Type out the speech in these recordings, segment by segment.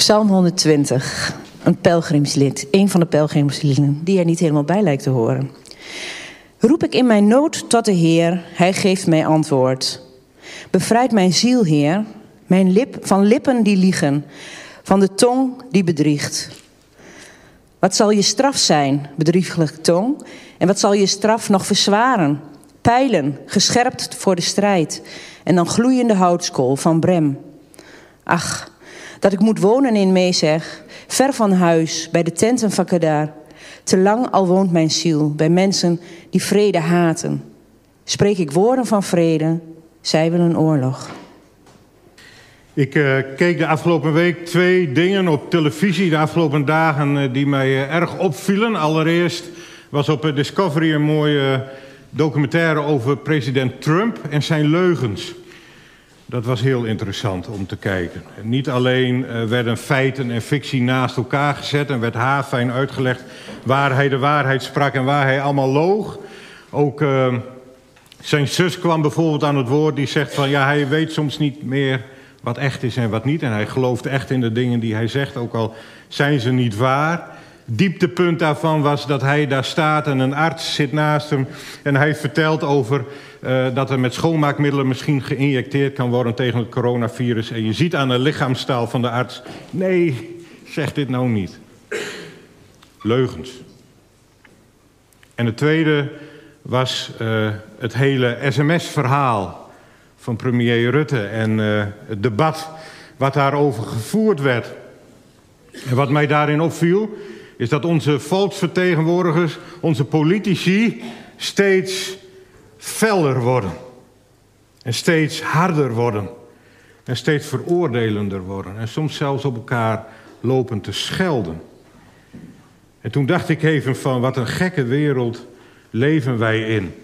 Psalm 120, een pelgrimslied. Een van de pelgrimslieden die er niet helemaal bij lijkt te horen. Roep ik in mijn nood tot de Heer, hij geeft mij antwoord. Bevrijd mijn ziel, Heer, mijn lip, van lippen die liegen, van de tong die bedriegt. Wat zal je straf zijn, bedrieglijke tong? En wat zal je straf nog verzwaren? Pijlen, gescherpt voor de strijd. En dan gloeiende houtskool van Brem. Ach, dat ik moet wonen in Mezeg, ver van huis, bij de tenten van Kedar. Te lang al woont mijn ziel bij mensen die vrede haten. Spreek ik woorden van vrede, zij willen oorlog. Ik uh, keek de afgelopen week twee dingen op televisie, de afgelopen dagen, uh, die mij uh, erg opvielen. Allereerst was op Discovery een mooie documentaire over president Trump en zijn leugens. Dat was heel interessant om te kijken. En niet alleen uh, werden feiten en fictie naast elkaar gezet en werd haarfijn uitgelegd waar hij de waarheid sprak en waar hij allemaal loog. Ook uh, zijn zus kwam bijvoorbeeld aan het woord die zegt van ja, hij weet soms niet meer wat echt is en wat niet. En hij gelooft echt in de dingen die hij zegt, ook al zijn ze niet waar. Dieptepunt daarvan was dat hij daar staat en een arts zit naast hem en hij vertelt over uh, dat er met schoonmaakmiddelen misschien geïnjecteerd kan worden tegen het coronavirus. En je ziet aan de lichaamstaal van de arts: nee, zeg dit nou niet. Leugens. En het tweede was uh, het hele sms-verhaal van premier Rutte en uh, het debat wat daarover gevoerd werd. En wat mij daarin opviel, is dat onze volksvertegenwoordigers, onze politici, steeds feller worden. En steeds harder worden. En steeds veroordelender worden. En soms zelfs op elkaar lopen te schelden. En toen dacht ik even van wat een gekke wereld leven wij in.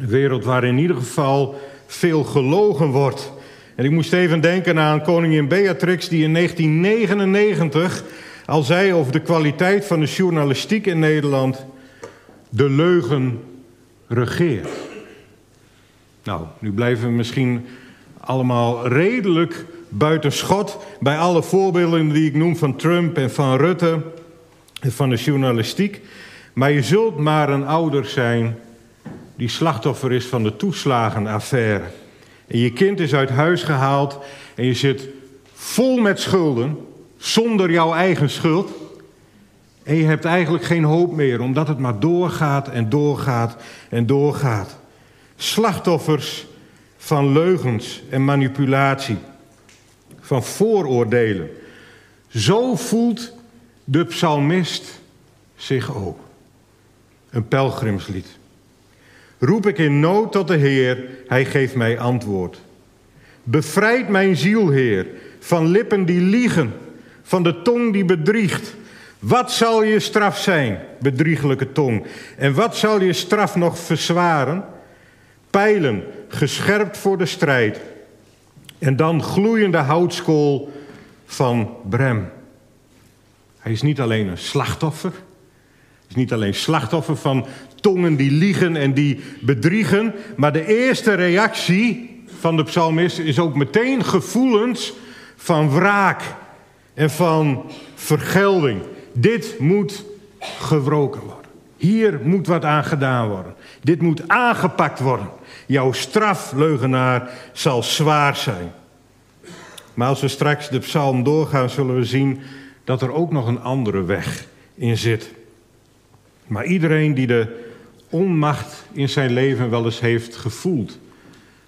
Een wereld waarin in ieder geval veel gelogen wordt. En ik moest even denken aan koningin Beatrix die in 1999 al zei over de kwaliteit van de journalistiek in Nederland: de leugen regeert. Nou, nu blijven we misschien allemaal redelijk buiten schot bij alle voorbeelden die ik noem van Trump en van Rutte en van de journalistiek. Maar je zult maar een ouder zijn die slachtoffer is van de toeslagenaffaire. En je kind is uit huis gehaald en je zit vol met schulden, zonder jouw eigen schuld. En je hebt eigenlijk geen hoop meer, omdat het maar doorgaat en doorgaat en doorgaat. Slachtoffers van leugens en manipulatie, van vooroordelen. Zo voelt de psalmist zich ook. Een pelgrimslied. Roep ik in nood tot de Heer, hij geeft mij antwoord. Bevrijd mijn ziel, Heer, van lippen die liegen, van de tong die bedriegt. Wat zal je straf zijn, bedriegelijke tong? En wat zal je straf nog verzwaren? Pijlen, gescherpt voor de strijd. En dan gloeiende houtskool van Brem. Hij is niet alleen een slachtoffer. Hij is niet alleen slachtoffer van tongen die liegen en die bedriegen. Maar de eerste reactie van de psalmist is ook meteen gevoelens van wraak en van vergelding. Dit moet gewroken worden. Hier moet wat aan gedaan worden. Dit moet aangepakt worden. Jouw straf, leugenaar, zal zwaar zijn. Maar als we straks de psalm doorgaan, zullen we zien dat er ook nog een andere weg in zit. Maar iedereen die de onmacht in zijn leven wel eens heeft gevoeld,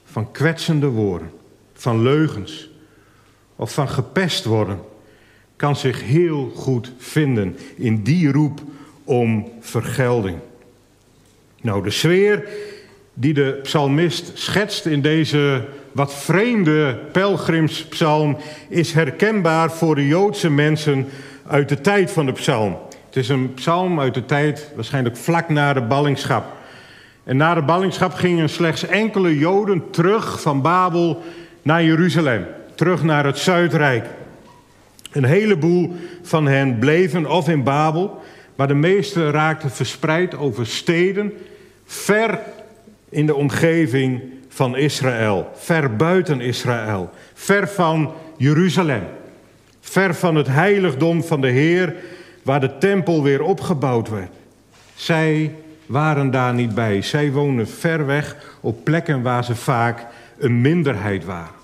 van kwetsende woorden, van leugens of van gepest worden, kan zich heel goed vinden in die roep om vergelding. Nou, de sfeer die de psalmist schetst in deze wat vreemde pelgrimspsalm is herkenbaar voor de Joodse mensen uit de tijd van de psalm. Het is een psalm uit de tijd, waarschijnlijk vlak na de ballingschap. En na de ballingschap gingen slechts enkele Joden terug van Babel naar Jeruzalem, terug naar het Zuidrijk. Een heleboel van hen bleven of in Babel, maar de meeste raakten verspreid over steden ver in de omgeving van Israël, ver buiten Israël, ver van Jeruzalem, ver van het heiligdom van de Heer, waar de tempel weer opgebouwd werd. Zij waren daar niet bij. Zij woonden ver weg op plekken waar ze vaak een minderheid waren.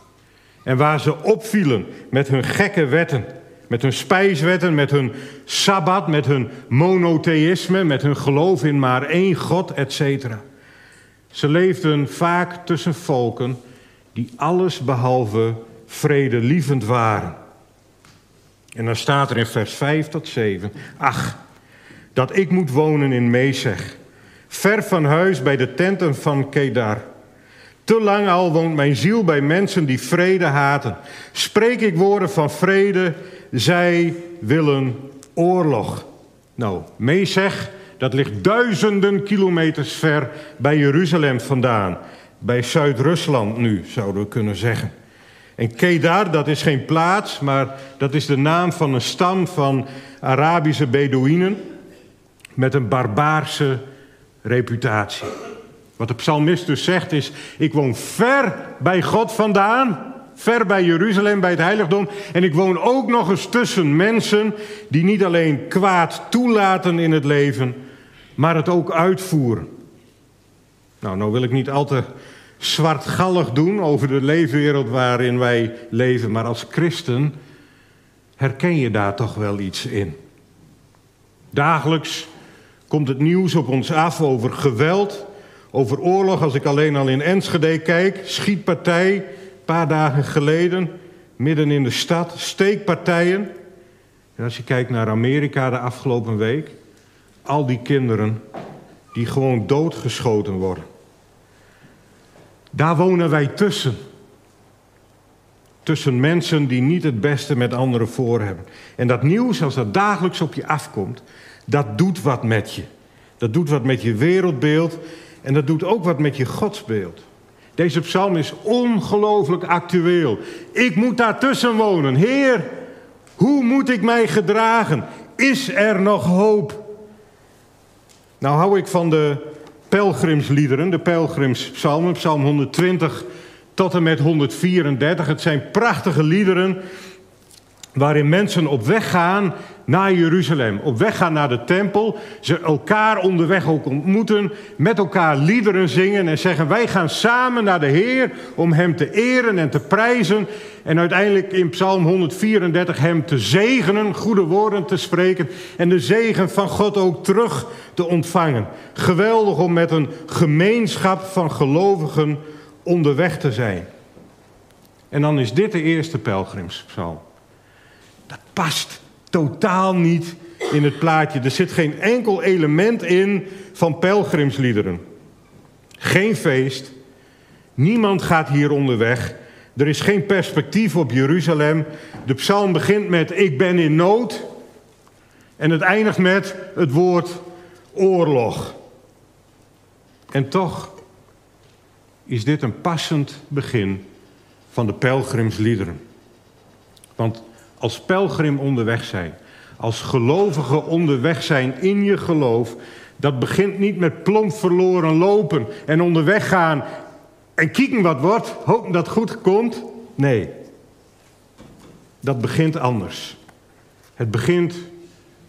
En waar ze opvielen met hun gekke wetten, met hun spijswetten, met hun sabbat, met hun monotheïsme, met hun geloof in maar één God, etc. Ze leefden vaak tussen volken die alles behalve vredelievend waren. En dan staat er in vers 5 tot 7: Ach, dat ik moet wonen in Mesech, ver van huis bij de tenten van Kedar. Te lang al woont mijn ziel bij mensen die vrede haten. Spreek ik woorden van vrede, zij willen oorlog. Nou, Mesech, dat ligt duizenden kilometers ver bij Jeruzalem vandaan. Bij Zuid-Rusland nu, zouden we kunnen zeggen. En Kedar, dat is geen plaats, maar dat is de naam van een stam van Arabische Bedouinen met een barbaarse reputatie. Wat de psalmist dus zegt is, ik woon ver bij God vandaan, ver bij Jeruzalem, bij het heiligdom. En ik woon ook nog eens tussen mensen die niet alleen kwaad toelaten in het leven, maar het ook uitvoeren. Nou, nou wil ik niet al te zwartgallig doen over de leefwereld waarin wij leven, maar als christen herken je daar toch wel iets in. Dagelijks komt het nieuws op ons af over geweld, over oorlog. Als ik alleen al in Enschede kijk, schietpartij, een paar dagen geleden, midden in de stad, steekpartijen. En als je kijkt naar Amerika de afgelopen week, al die kinderen die gewoon doodgeschoten worden. Daar wonen wij tussen. Tussen mensen die niet het beste met anderen voor hebben. En dat nieuws, als dat dagelijks op je afkomt, dat doet wat met je. Dat doet wat met je wereldbeeld en dat doet ook wat met je godsbeeld. Deze psalm is ongelooflijk actueel. Ik moet daartussen wonen. Heer, hoe moet ik mij gedragen? Is er nog hoop? Nou hou ik van de pelgrimsliederen, de pelgrimspsalmen, psalm 120 tot en met 134. Het zijn prachtige liederen waarin mensen op weg gaan naar Jeruzalem, op weg gaan naar de tempel, ze elkaar onderweg ook ontmoeten, met elkaar liederen zingen en zeggen wij gaan samen naar de Heer om Hem te eren en te prijzen en uiteindelijk in Psalm 134 Hem te zegenen, goede woorden te spreken en de zegen van God ook terug te ontvangen. Geweldig om met een gemeenschap van gelovigen onderweg te zijn. En dan is dit de eerste pelgrimspsalm. Dat past totaal niet in het plaatje. Er zit geen enkel element in van pelgrimsliederen. Geen feest. Niemand gaat hier onderweg. Er is geen perspectief op Jeruzalem. De psalm begint met ik ben in nood. En het eindigt met het woord oorlog. En toch is dit een passend begin van de pelgrimsliederen. Want als pelgrim onderweg zijn, als gelovige onderweg zijn in je geloof, dat begint niet met plomp verloren lopen en onderweg gaan en kijken wat wordt, hopen dat het goed komt. Nee, dat begint anders. Het begint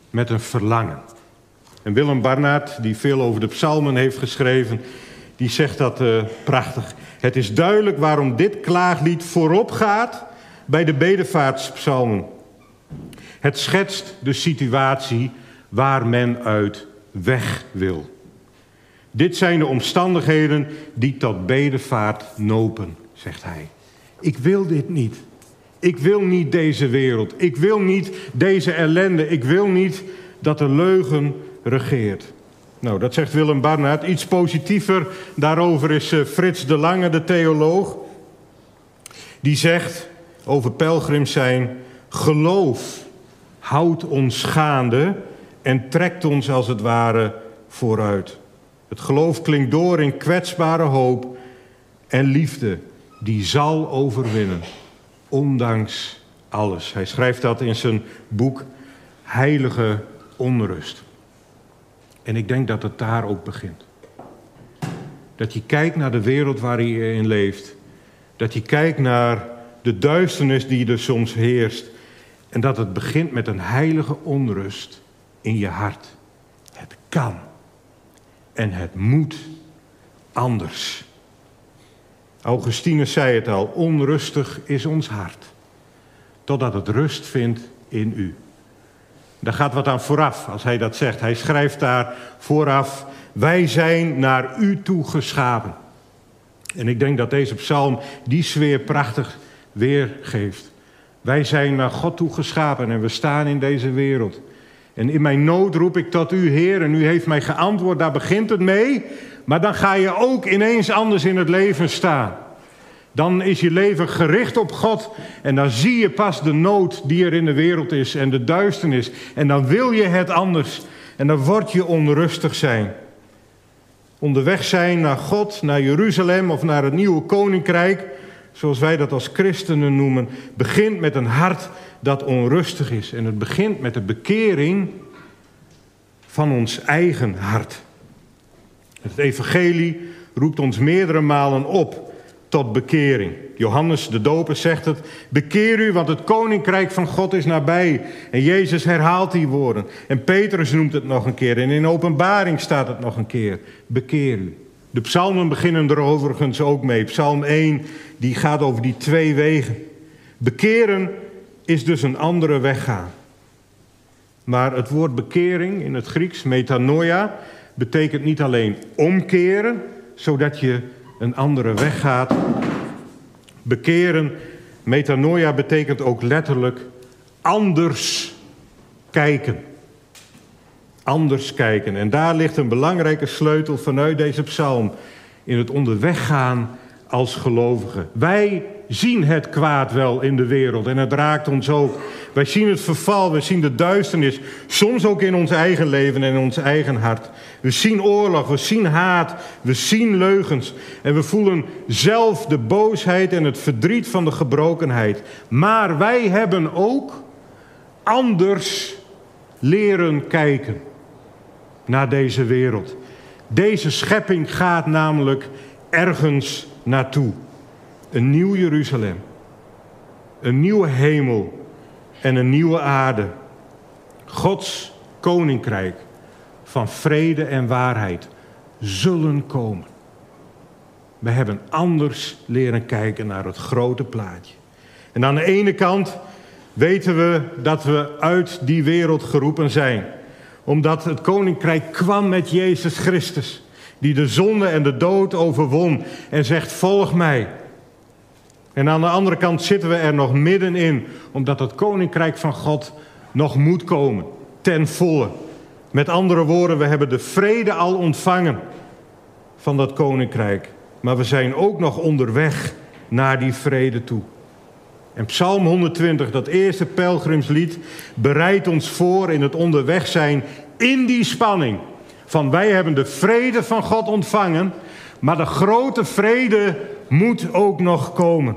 met een verlangen. En Willem Barnaert, die veel over de psalmen heeft geschreven, die zegt dat uh, prachtig. Het is duidelijk waarom dit klaaglied voorop gaat bij de bedevaartspsalmen. Het schetst de situatie waar men uit weg wil. Dit zijn de omstandigheden die tot bedevaart nopen, zegt hij. Ik wil dit niet. Ik wil niet deze wereld. Ik wil niet deze ellende. Ik wil niet dat de leugen regeert. Nou, dat zegt Willem Barnard. Iets positiever daarover is eh, Frits de Lange, de theoloog. Die zegt over pelgrims zijn: geloof houdt ons gaande en trekt ons als het ware vooruit. Het geloof klinkt door in kwetsbare hoop en liefde die zal overwinnen, ondanks alles. Hij schrijft dat in zijn boek Heilige Onrust. En ik denk dat het daar ook begint. Dat je kijkt naar de wereld waar je in leeft. Dat je kijkt naar de duisternis die er soms heerst. En dat het begint met een heilige onrust in je hart. Het kan. En het moet anders. Augustinus zei het al, onrustig is ons hart, totdat het rust vindt in u. Daar gaat wat aan vooraf als hij dat zegt. Hij schrijft daar vooraf, wij zijn naar u toe geschapen. En ik denk dat deze psalm die sfeer prachtig weergeeft. Wij zijn naar God toe geschapen en we staan in deze wereld. En in mijn nood roep ik tot u, Heer, en u heeft mij geantwoord, daar begint het mee. Maar dan ga je ook ineens anders in het leven staan. Dan is je leven gericht op God en dan zie je pas de nood die er in de wereld is en de duisternis. En dan wil je het anders en dan word je onrustig zijn. Onderweg zijn naar God, naar Jeruzalem of naar het nieuwe koninkrijk, zoals wij dat als christenen noemen, begint met een hart dat onrustig is. En het begint met de bekering van ons eigen hart. Het evangelie roept ons meerdere malen op tot bekering. Johannes de Doper zegt het: Bekeer u, want het koninkrijk van God is nabij. En Jezus herhaalt die woorden. En Petrus noemt het nog een keer. En in openbaring staat het nog een keer: Bekeer u. De psalmen beginnen er overigens ook mee. Psalm 1 die gaat over die twee wegen. Bekeren is dus een andere weg gaan. Maar het woord bekering in het Grieks, metanoia, betekent niet alleen omkeren, zodat je een andere weg gaat. Bekeren, metanoia betekent ook letterlijk anders kijken. Anders kijken. En daar ligt een belangrijke sleutel vanuit deze psalm. In het onderweg gaan als gelovigen. Wij zien het kwaad wel in de wereld en het raakt ons ook. Wij zien het verval, we zien de duisternis, soms ook in ons eigen leven en in ons eigen hart. We zien oorlog, we zien haat, we zien leugens en we voelen zelf de boosheid en het verdriet van de gebrokenheid. Maar wij hebben ook anders leren kijken naar deze wereld. Deze schepping gaat namelijk ergens naartoe. Een nieuw Jeruzalem. Een nieuwe hemel en een nieuwe aarde. Gods koninkrijk van vrede en waarheid zullen komen. We hebben anders leren kijken naar het grote plaatje. En aan de ene kant weten we dat we uit die wereld geroepen zijn. Omdat het koninkrijk kwam met Jezus Christus die de zonde en de dood overwon en zegt: Volg mij. En aan de andere kant zitten we er nog middenin, omdat het koninkrijk van God nog moet komen, ten volle. Met andere woorden, we hebben de vrede al ontvangen van dat koninkrijk, maar we zijn ook nog onderweg naar die vrede toe. En Psalm 120, dat eerste pelgrimslied, bereidt ons voor in het onderweg zijn in die spanning van wij hebben de vrede van God ontvangen, maar de grote vrede moet ook nog komen.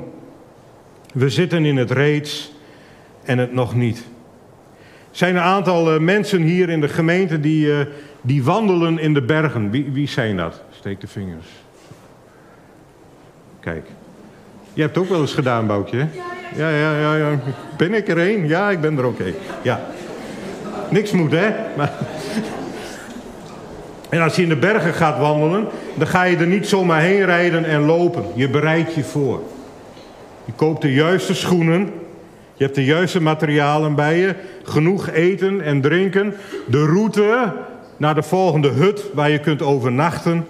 We zitten in het reeds en het nog niet. Er zijn een aantal eh, mensen hier in de gemeente die, uh, die wandelen in de bergen. Wie, wie zijn dat? Steek de vingers. Kijk. Je hebt het ook wel eens gedaan, Boutje. Ja, ja, ja, ja. Ben ik er een? Ja, ik ben er oké. Ja. Niks moet, hè? Maar... En als je in de bergen gaat wandelen, dan ga je er niet zomaar heen rijden en lopen. Je bereidt je voor. Je koopt de juiste schoenen. Je hebt de juiste materialen bij je. Genoeg eten en drinken. De route naar de volgende hut waar je kunt overnachten.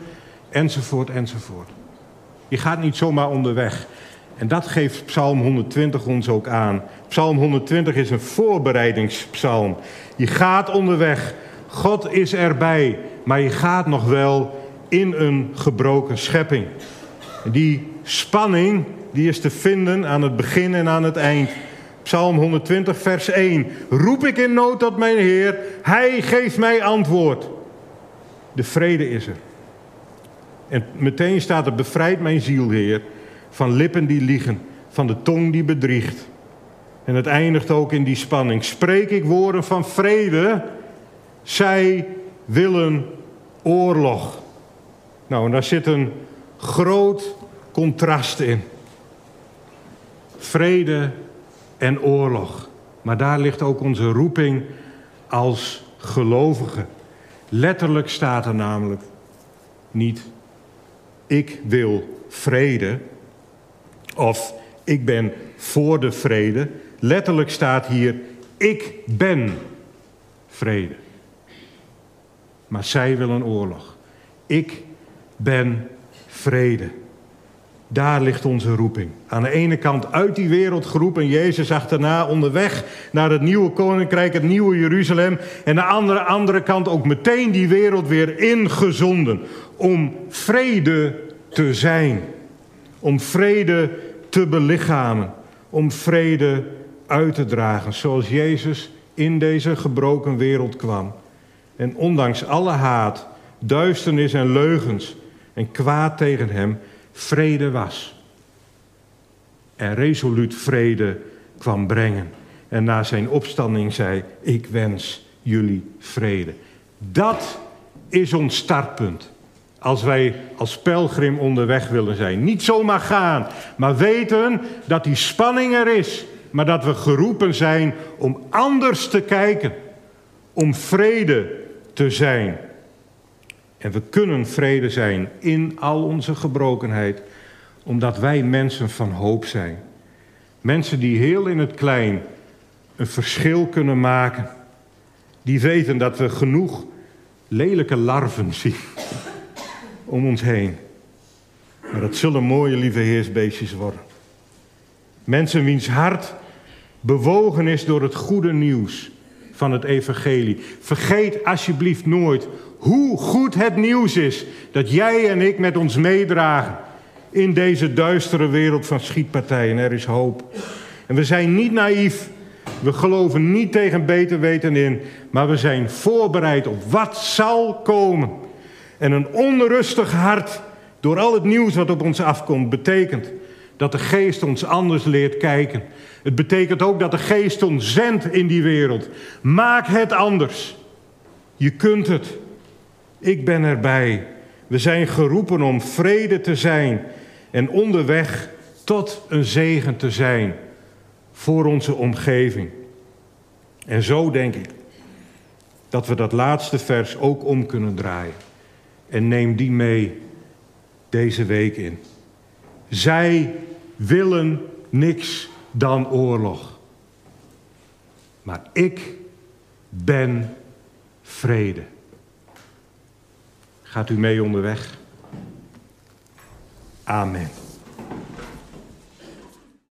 Enzovoort, enzovoort. Je gaat niet zomaar onderweg. En dat geeft Psalm 120 ons ook aan. Psalm 120 is een voorbereidingspsalm. Je gaat onderweg. God is erbij maar je gaat nog wel in een gebroken schepping. Die spanning die is te vinden aan het begin en aan het eind. Psalm 120, vers 1. Roep ik in nood tot mijn Heer, Hij geeft mij antwoord. De vrede is er. En meteen staat er, bevrijd mijn ziel, Heer, van lippen die liegen, van de tong die bedriegt. En het eindigt ook in die spanning. Spreek ik woorden van vrede, zij willen oorlog. Nou, en daar zit een groot contrast in. Vrede en oorlog. Maar daar ligt ook onze roeping als gelovigen. Letterlijk staat er namelijk niet: ik wil vrede of ik ben voor de vrede. Letterlijk staat hier: ik ben vrede. Maar zij willen oorlog. Ik ben vrede. Daar ligt onze roeping. Aan de ene kant uit die wereld geroepen, Jezus achterna onderweg naar het nieuwe koninkrijk, het nieuwe Jeruzalem. En aan de andere, andere kant ook meteen die wereld weer ingezonden om vrede te zijn. Om vrede te belichamen. Om vrede uit te dragen, zoals Jezus in deze gebroken wereld kwam. En ondanks alle haat, duisternis en leugens en kwaad tegen hem, vrede was. En resoluut vrede kwam brengen. En na zijn opstanding zei: Ik wens jullie vrede. Dat is ons startpunt. Als wij als pelgrim onderweg willen zijn. Niet zomaar gaan, maar weten dat die spanning er is. Maar dat we geroepen zijn om anders te kijken. Om vrede te zijn. En we kunnen vrede zijn in al onze gebrokenheid, omdat wij mensen van hoop zijn. Mensen die heel in het klein een verschil kunnen maken. Die weten dat we genoeg lelijke larven zien om ons heen. Maar dat zullen mooie lieve heersbeestjes worden. Mensen wiens hart bewogen is door het goede nieuws van het evangelie. Vergeet alsjeblieft nooit hoe goed het nieuws is dat jij en ik met ons meedragen in deze duistere wereld van schietpartijen. Er is hoop. En we zijn niet naïef. We geloven niet tegen beter weten in, maar we zijn voorbereid op wat zal komen. En een onrustig hart door al het nieuws wat op ons afkomt betekent dat de geest ons anders leert kijken. Het betekent ook dat de geest ons zendt in die wereld. Maak het anders. Je kunt het. Ik ben erbij. We zijn geroepen om vrede te zijn en onderweg tot een zegen te zijn voor onze omgeving. En zo denk ik dat we dat laatste vers ook om kunnen draaien. En neem die mee deze week in. Zij willen niks dan oorlog. Maar ik ben vrede. Gaat u mee onderweg? Amen.